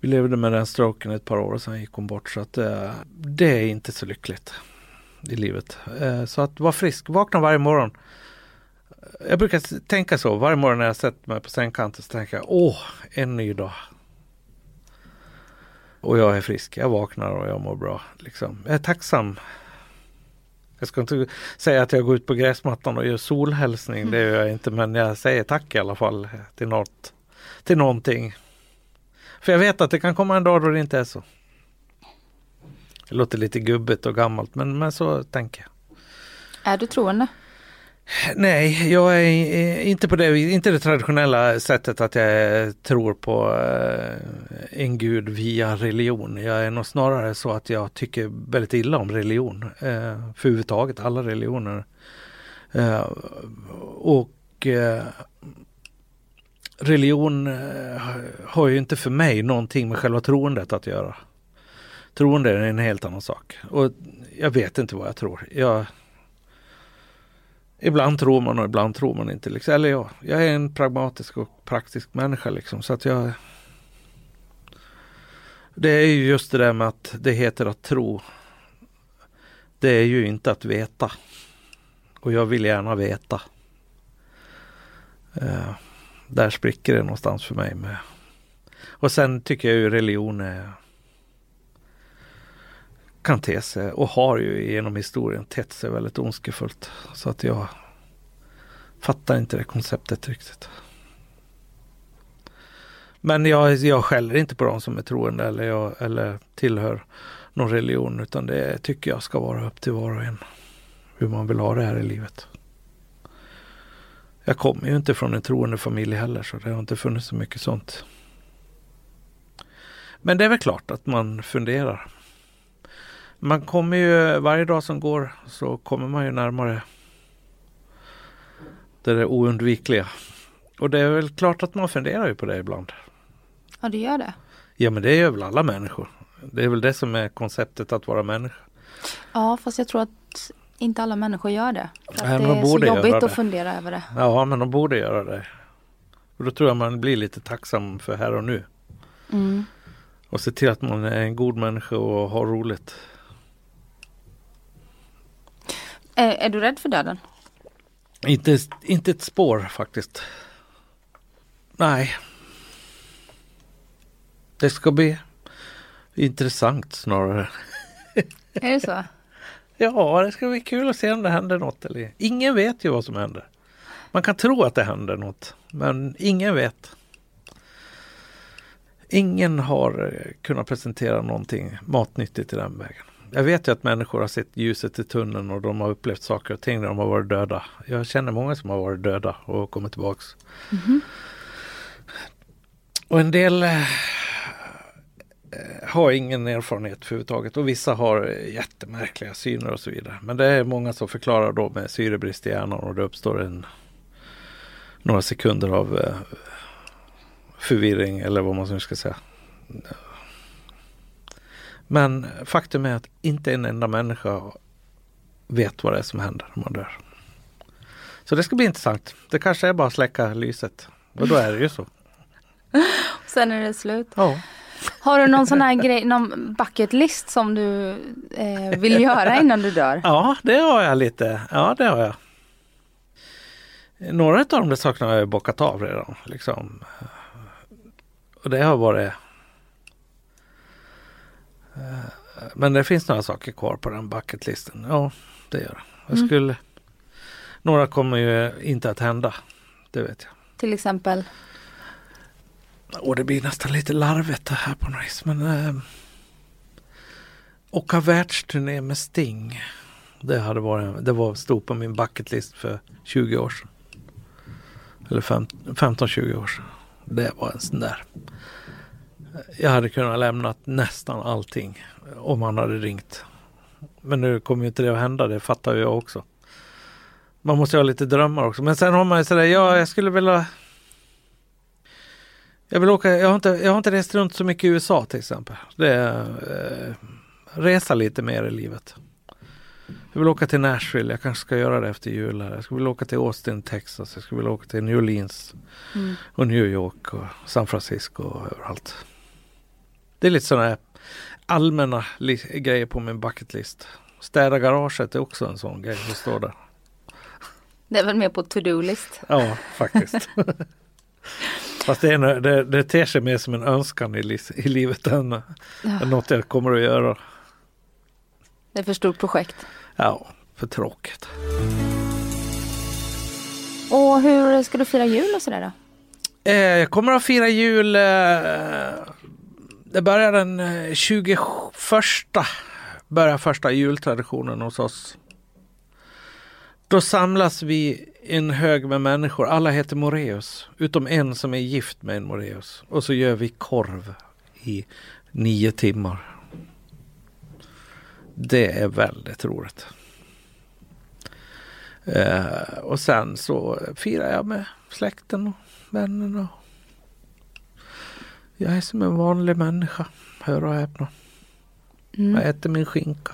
Vi levde med den stroken ett par år och sen gick hon bort så att eh, det är inte så lyckligt i livet. Eh, så att vara frisk, vakna varje morgon. Jag brukar tänka så varje morgon när jag sätter mig på sängkanten så tänker jag åh, en ny dag. Och jag är frisk, jag vaknar och jag mår bra. Liksom. Jag är tacksam. Jag ska inte säga att jag går ut på gräsmattan och gör solhälsning, det gör jag inte. Men jag säger tack i alla fall till något, till någonting. För jag vet att det kan komma en dag då det inte är så. Det låter lite gubbigt och gammalt men, men så tänker jag. Är du troende? Nej, jag är inte på det inte det traditionella sättet att jag tror på eh, en gud via religion. Jag är nog snarare så att jag tycker väldigt illa om religion. Eh, för överhuvudtaget alla religioner. Eh, och religion har ju inte för mig någonting med själva troendet att göra. Troende är en helt annan sak. Och jag vet inte vad jag tror. Jag, Ibland tror man och ibland tror man inte. Liksom. Eller ja, jag är en pragmatisk och praktisk människa liksom. Så att jag... Det är ju just det där med att det heter att tro. Det är ju inte att veta. Och jag vill gärna veta. Eh, där spricker det någonstans för mig. Med. Och sen tycker jag ju religion är kan te sig och har ju genom historien tett sig väldigt ondskefullt. Så att jag fattar inte det konceptet riktigt. Men jag, jag skäller inte på de som är troende eller, jag, eller tillhör någon religion utan det tycker jag ska vara upp till var och en. Hur man vill ha det här i livet. Jag kommer ju inte från en troende familj heller så det har inte funnits så mycket sånt. Men det är väl klart att man funderar. Man kommer ju, varje dag som går så kommer man ju närmare det där oundvikliga. Och det är väl klart att man funderar ju på det ibland. Ja, du gör det. Ja men det gör väl alla människor. Det är väl det som är konceptet att vara människa. Ja, fast jag tror att inte alla människor gör det. För att Nej, det de är så jobbigt det. att fundera över det. Ja men de borde göra det. Och då tror jag man blir lite tacksam för här och nu. Mm. Och se till att man är en god människa och har roligt. Är, är du rädd för döden? Inte, inte ett spår faktiskt. Nej. Det ska bli intressant snarare. Är det så? Ja, det ska bli kul att se om det händer något. Eller. Ingen vet ju vad som händer. Man kan tro att det händer något, men ingen vet. Ingen har eh, kunnat presentera någonting matnyttigt i den vägen. Jag vet ju att människor har sett ljuset i tunneln och de har upplevt saker och ting när de har varit döda. Jag känner många som har varit döda och kommit tillbaks. Och en del eh, har ingen erfarenhet överhuvudtaget och vissa har eh, jättemärkliga syner och så vidare. Men det är många som förklarar då med syrebrist i hjärnan och det uppstår en några sekunder av eh, förvirring eller vad man nu ska säga. Men faktum är att inte en enda människa vet vad det är som händer när man dör. Så det ska bli intressant. Det kanske är bara att släcka lyset. Och då är det ju så. Sen är det slut. Ja. Har du någon sån här grej, någon bucket list som du eh, vill göra innan du dör? Ja, det har jag lite. Ja, det har jag. Några av de där sakerna har jag bockat av redan. Liksom. Och det har varit... Men det finns några saker kvar på den bucketlisten. Ja, det gör det. Jag Mm. skulle... Några kommer ju inte att hända. Det vet jag. Till exempel? Och det blir nästan lite larvigt det här på något vis. Men eh, åka världsturné med Sting. Det hade varit, det var, stod på min bucketlist för 20 år sedan. Eller fem- 15-20 år sedan. Det var en sån där. Jag hade kunnat lämnat nästan allting om han hade ringt. Men nu kommer ju inte det att hända, det fattar jag också. Man måste ha lite drömmar också. Men sen har man ju sådär, ja jag skulle vilja jag vill åka, jag har inte, jag har inte rest runt så mycket i USA till exempel. Det eh, resa lite mer i livet. Jag vill åka till Nashville, jag kanske ska göra det efter jul. Här. Jag skulle vilja åka till Austin, Texas. Jag skulle vilja åka till New Orleans Mm. och New York och San Francisco och överallt. Det är lite sådana allmänna grejer på min bucketlist. Städa garaget är också en sån grej som står där. Det är väl mer på to-do-list. Ja, faktiskt. Fast det, är, en- det, det ter sig mer som en önskan i, i livet än, än något jag kommer att göra. Det är för stort projekt. Ja, för tråkigt. Och hur ska du fira jul och sådär då? Eh, jag kommer att fira jul. Eh, det börjar den eh, 21. Börjar första jultraditionen hos oss. Då samlas vi en hög med människor. Alla heter Moreus. Utom en som är gift med en Moreus. Och så gör vi korv i nio timmar. Det är väldigt roligt. Eh, och sen så firar jag med släkten och vännerna. Jag är som en vanlig människa. Hör och häpna. Mm. Jag äter min skinka.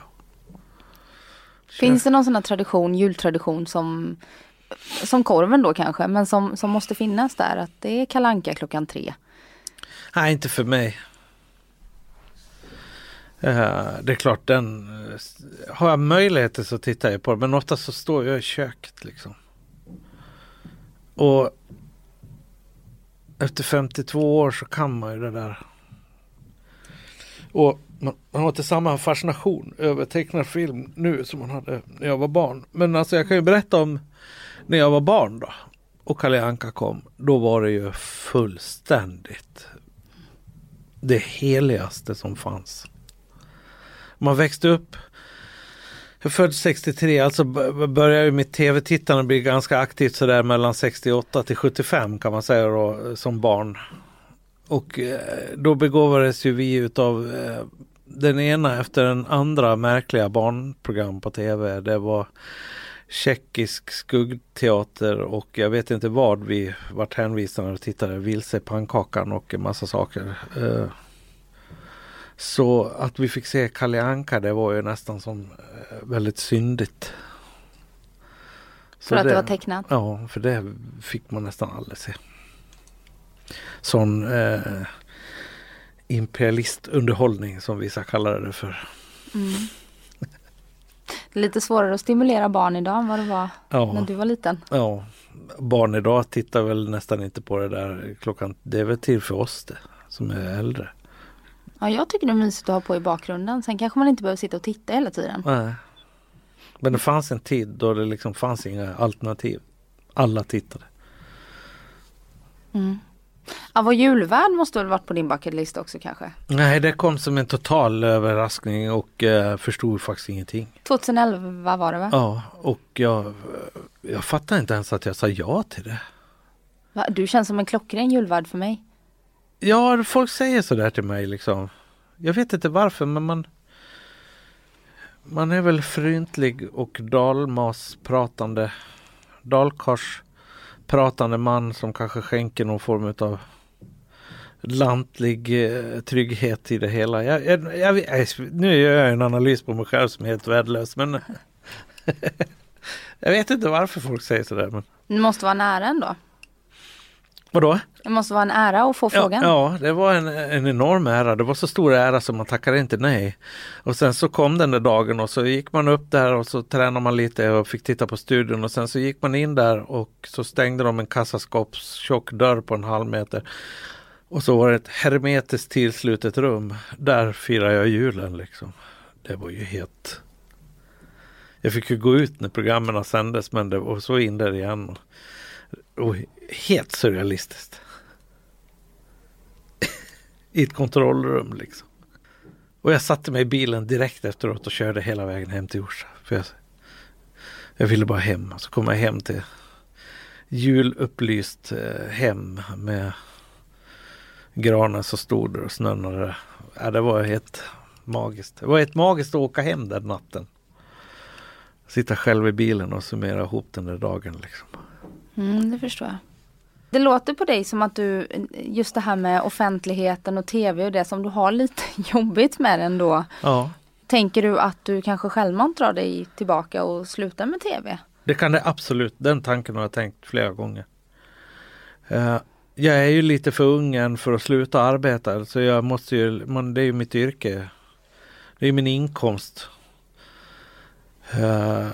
Finns det någon sån här tradition, jultradition som som korven då kanske, men som, som måste finnas där. Att det är kalanka klockan tre. Nej, inte för mig. Eh, det är klart, den eh, har jag möjligheter så tittar jag på det. Men ofta så står jag i köket liksom. Och efter 52 år så kan man ju det där. Och man, man har inte samma fascination över tecknad film nu som man hade när jag var barn. Men alltså jag kan ju berätta om när jag var barn då. Och Kalle Anka kom. Då var det ju fullständigt det heligaste som fanns. Man växte upp jag är född 63, alltså började ju mitt tv-tittande bli ganska aktivt sådär mellan 68 till 75 kan man säga då som barn. Och eh, då begåvades ju vi utav eh, den ena efter den andra märkliga barnprogram på tv. Det var tjeckisk skuggteater och jag vet inte vad vi vart hänvisade och tittade. Vilse pannkakan och en massa saker. Eh, så att vi fick se Kalle Anka det var ju nästan som eh, väldigt syndigt. Så För att det var tecknat. Ja, för det fick man nästan aldrig se. Sån eh, imperialistunderhållning som vissa kallar det för. Mm. Det lite svårare att stimulera barn idag än vad det var när Ja, du var liten. ja, barn idag tittar väl nästan inte på det där klockan. Det är väl till för oss det som är äldre. Ja, jag tycker det är mysigt att ha på i bakgrunden. Sen kanske man inte behöver sitta och titta hela tiden. Nej. Men det fanns en tid då det liksom fanns inga alternativ. Alla tittade. Mm. Ja, vår julvärd måste väl varit på din bucket list också kanske? Nej, det kom som en total överraskning och eh, förstod faktiskt ingenting. 2011 var det va? Ja, och jag, jag fattar inte ens att jag sa ja till det. va? Du känns som en klockren julvärd för mig. Ja, folk säger sådär till mig liksom. Jag vet inte varför men man Man är väl fryntlig och dalmaspratande Dalkarspratande man som kanske skänker någon form av lantlig eh, trygghet i det hela. Jag, jag, jag, nu gör jag en analys på mig själv som är helt värdelös men Jag vet inte varför folk säger sådär men Det måste vara nära ändå. Vadå? Det måste vara en ära att få frågan. Ja, ja, det var en, en enorm ära. Det var så stor ära så man tackade inte nej. Och sen så kom den där dagen och så gick man upp där och så tränade man lite och fick titta på studion och sen så gick man in där och så stängde de en kassaskåpstjock dörr på en halv meter. Och så var det ett hermetiskt tillslutet rum. Där firar jag julen liksom. Det var ju helt... Jag fick ju gå ut när programmen sändes men det var så in där igen. Och helt surrealistiskt. i ett kontrollrum liksom. Och jag satte mig i bilen direkt efteråt och körde hela vägen hem till Orsa. För jag, jag ville bara hem. Så kom jag hem till julupplyst eh, hem med granen så stod där och snön och det, ja, det var helt magiskt. Det var helt magiskt att åka hem den natten. Sitta själv i bilen och summera ihop den där dagen. Liksom. Mm, det förstår jag. Det låter på dig som att du, just det här med offentligheten och tv och det som du har lite jobbigt med ändå. Ja, Tänker du att du kanske självmant drar dig tillbaka och slutar med tv? det kan det absolut. Den tanken har jag tänkt flera gånger. Eh, jag är ju lite för ung än för att sluta arbeta. Så jag måste ju, man, det är ju mitt yrke. Det är min inkomst. Eh,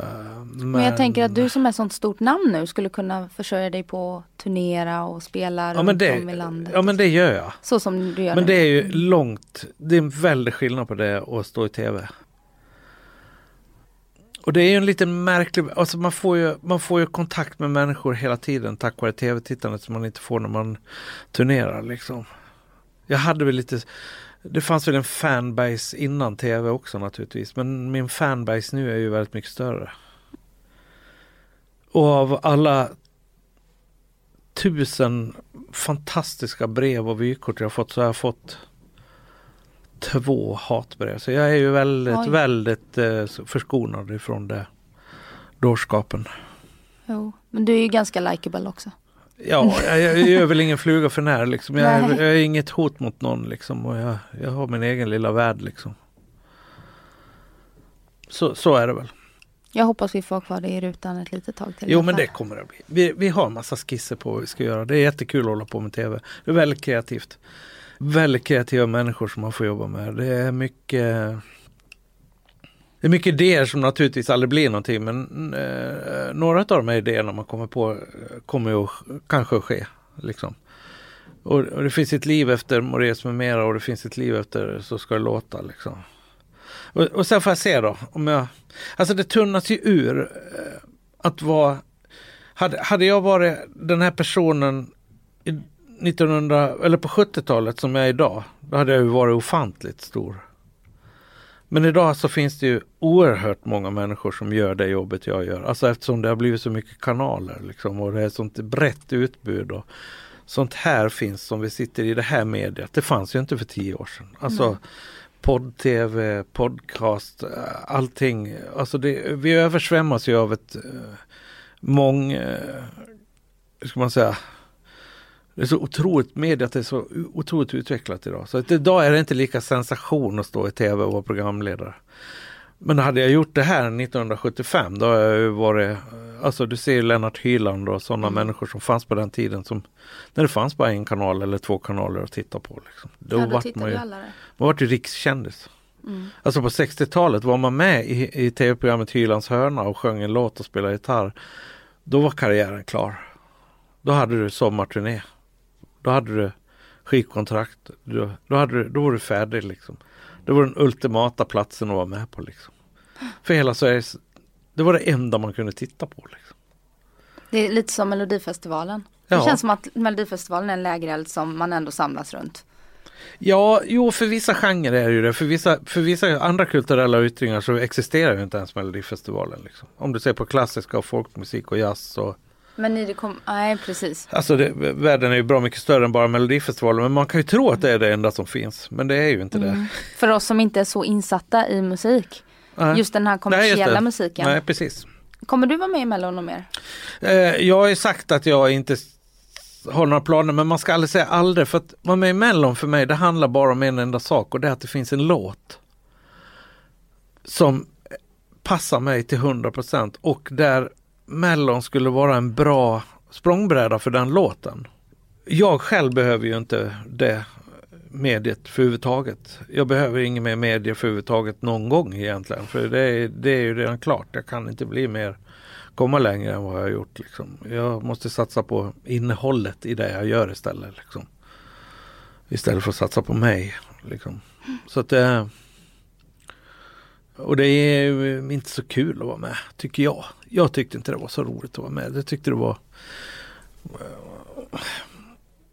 Men jag tänker att du som är sånt stort namn nu skulle kunna försörja dig på att turnera och spela ja, runt men det, om i landet. ja men det gör jag. Så som du gör Men nu. det är ju långt, det är en väldig skillnad på det och stå i tv. Och det är ju en liten märklig, alltså man får ju, man får ju kontakt med människor hela tiden tack vare tv-tittandet som man inte får när man turnerar liksom. Jag hade väl lite, det fanns väl en fanbase innan tv också naturligtvis, men min fanbase nu är ju väldigt mycket större. Och av alla tusen fantastiska brev och vykort jag fått så har jag fått två hatbrev. Så jag är ju väldigt, Oj. väldigt eh, förskonad ifrån det dårskapen. Jo, men du är ju ganska likeable också. Ja, jag, jag gör väl ingen fluga för när liksom. Jag, är- jag är inget hot mot någon liksom. Och jag, jag har min egen lilla värld liksom. Så, så är det väl. Jag hoppas vi får kvar dig i rutan ett litet tag till. Jo men det kommer det bli. Vi, vi har massa skisser på vad vi ska göra. Det är jättekul att hålla på med tv. Det är väldigt kreativt. Väldigt kreativa människor som man får jobba med. Det är mycket det är mycket idéer som naturligtvis aldrig blir någonting men eh, några av de här idéerna man kommer på eh, kommer ju kanske att ske. Liksom. Och, och det finns ett liv efter Moraeus med mera och det finns ett liv efter Så ska det låta. Liksom. Och, och sen får jag se då om jag Alltså det tunnas ju ur eh, att vara hade, hade jag varit den här personen i 1900 eller på 70-talet som jag är idag, då hade jag ju varit ofantligt stor. Men idag så finns det ju oerhört många människor som gör det jobbet jag gör. Alltså eftersom det har blivit så mycket kanaler liksom och det är sånt brett utbud och sånt här finns som vi sitter i det här mediet. Det fanns ju inte för tio år sedan. Alltså podd-tv, podcast, eh, allting. Alltså det, vi översvämmas ju av ett eh, mång, eh, hur ska man säga, det är så otroligt, mediet är så otroligt utvecklat idag. Så idag är det inte lika sensation att stå i tv och vara programledare. Men hade jag gjort det här 1975 då har jag ju varit, alltså du ser Lennart Hyland och sådana människor som fanns på den tiden som när det fanns bara en kanal eller två kanaler att titta på. Liksom. Då ja, då vart man ju alla man vart ju rikskändis. Mm. Alltså på 60-talet var man med i, i tv-programmet Hylands hörna och sjöng en låt och spelade gitarr. Då var karriären klar. Då hade du sommarturné. Då hade du skivkontrakt. Då, då, hade du, då var du färdig liksom. Det var den ultimata platsen att vara med på liksom. För hela Sveriges, det var det enda man kunde titta på liksom. Det är lite som Melodifestivalen. Ja. Det känns som att Melodifestivalen är en lägereld som man ändå samlas runt. Ja, jo för vissa genrer är det ju det. För vissa, för vissa andra kulturella yttringar så existerar ju inte ens Melodifestivalen. Liksom. Om du ser på klassiska och folkmusik och jazz och Men ni det kom, nej precis. Alltså det, världen är ju bra mycket större än bara Melodifestivalen men man kan ju tro att det är det enda som finns. Men det är ju inte det. För oss som inte är så insatta i musik. Nej. Just den här Nej, kommersiella det. musiken. Nej, precis. Kommer du vara med i Mello något mer? Eh, jag har ju sagt att jag inte har några planer men man ska aldrig säga aldrig för att vara med i Mellon för mig det handlar bara om en enda sak och det är att det finns en låt som passar mig till 100% och där Mellon skulle vara en bra språngbräda för den låten. Jag själv behöver ju inte det mediet för överhuvudtaget. Jag behöver inget mer medie för överhuvudtaget någon gång egentligen. För det är, det är ju redan klart. Jag kan inte bli mer, komma längre än vad jag har gjort. Liksom. Jag måste satsa på innehållet i det jag gör istället. Liksom. Istället för att satsa på mig. Liksom. Så att det, och det är eh, inte så kul att vara med, tycker jag. Jag tyckte inte det var så roligt att vara med. Jag tyckte det var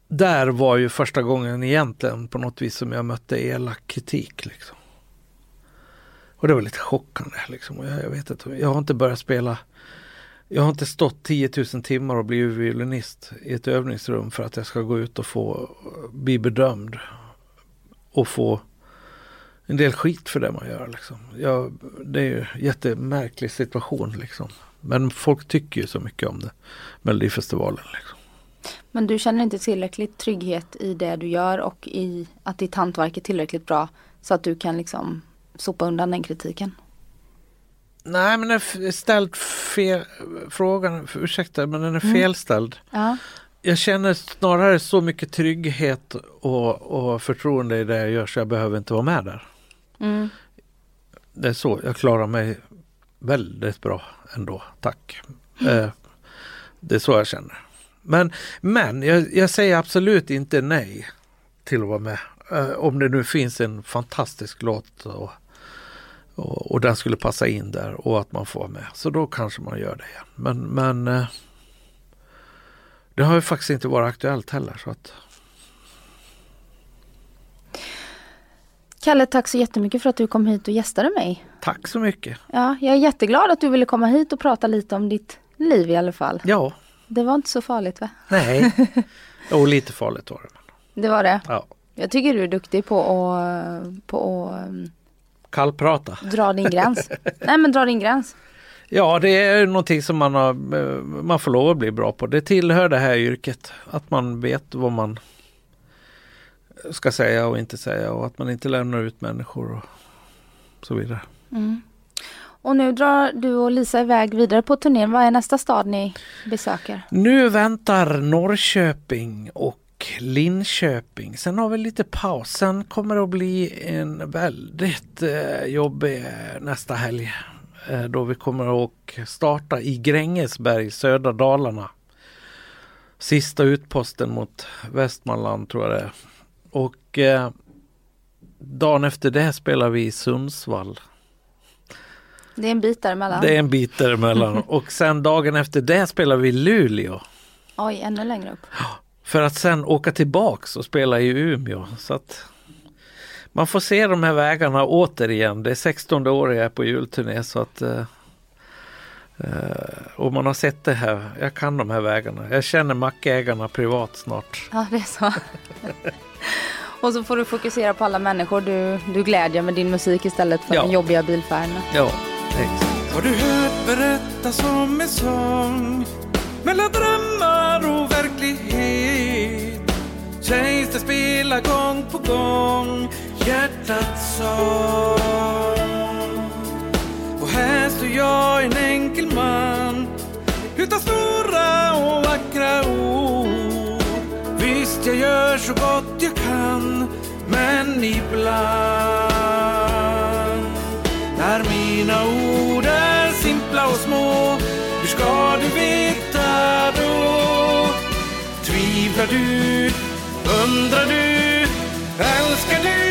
där var ju första gången egentligen på något vis som jag mötte elak kritik. Liksom. Och det var lite chockande. Liksom. Och Jag, jag, vet inte, jag har inte börjat spela jag har inte stått 10 000 timmar och blivit violinist i ett övningsrum för att jag ska gå ut och få bli bedömd. Och få en del skit för det man gör. Liksom. Jag, det är ju en jättemärklig situation. Liksom. Men folk tycker ju så mycket om det. Melodifestivalen. Liksom. Men du känner inte tillräckligt trygghet i det du gör och i att ditt hantverk är tillräckligt bra så att du kan liksom sopa undan den kritiken? Nej men den är ställd fel, frågan, ursäkta men den är Mm. felställd. Ja. Jag känner snarare så mycket trygghet och, och förtroende i det jag gör så jag behöver inte vara med där. Mm. Det är så, jag klarar mig väldigt bra ändå, tack. Eh, det är så jag känner. Men, men jag, jag säger absolut inte nej till att vara med. Eh, om det nu finns en fantastisk låt och, och, och den skulle passa in där och att man får vara med. Så då kanske man gör det igen. Men, men eh, det har ju faktiskt inte varit aktuellt heller. Så att, Kalle, tack så jättemycket för att du kom hit och gästade mig. tack så mycket. Ja, jag är jätteglad att du ville komma hit och prata lite om ditt liv i alla fall. Ja, Det var inte så farligt va? nej. och lite farligt var det. Det var det. Ja. Jag tycker du är duktig på att, på att um, Kallprata. dra din gräns. Nej men dra din gräns. Ja, det är någonting som man, har, eh, man får lov att bli bra på. Det tillhör det här yrket. Att man vet vad man ska säga och inte säga och att man inte lämnar ut människor och så vidare. Mm. Och nu drar du och Lisa iväg vidare på turnén. Vad är nästa stad ni besöker? Nu väntar Norrköping och Linköping. Sen har vi lite paus. Sen kommer det att bli en väldigt eh, jobbig eh, nästa helg. Eh, då vi kommer att starta i Grängesberg, södra Dalarna. Sista utposten mot Västmanland tror jag det är. Och eh, dagen efter det spelar vi i Sundsvall. Det är en bit däremellan. Det är en bit däremellan. Och sen dagen efter det spelar vi i Luleå. Oj, ännu längre upp. För att sen åka tillbaks och spela i Umeå. Så att man får se de här vägarna återigen. Det är 16 år jag är på julturné så att eh, eh, och man har sett det här. Jag kan de här vägarna. Jag känner mackägarna privat snart. Ja, det är så. och så får du fokusera på alla människor du, du glädjer med din musik istället för Ja. de jobbiga bilfärderna. Ja, exakt. Har du hört berättas om en sång mellan drömmar och verklighet? Sägs det spela gång på gång hjärtats sång. Och här står jag en enkel man utan stora och vackra ord. Visst, jag gör så gott jag kan, men ibland när mina ord är simpla och små Hur ska du veta då? Tvivlar du? Undrar du? Älskar du?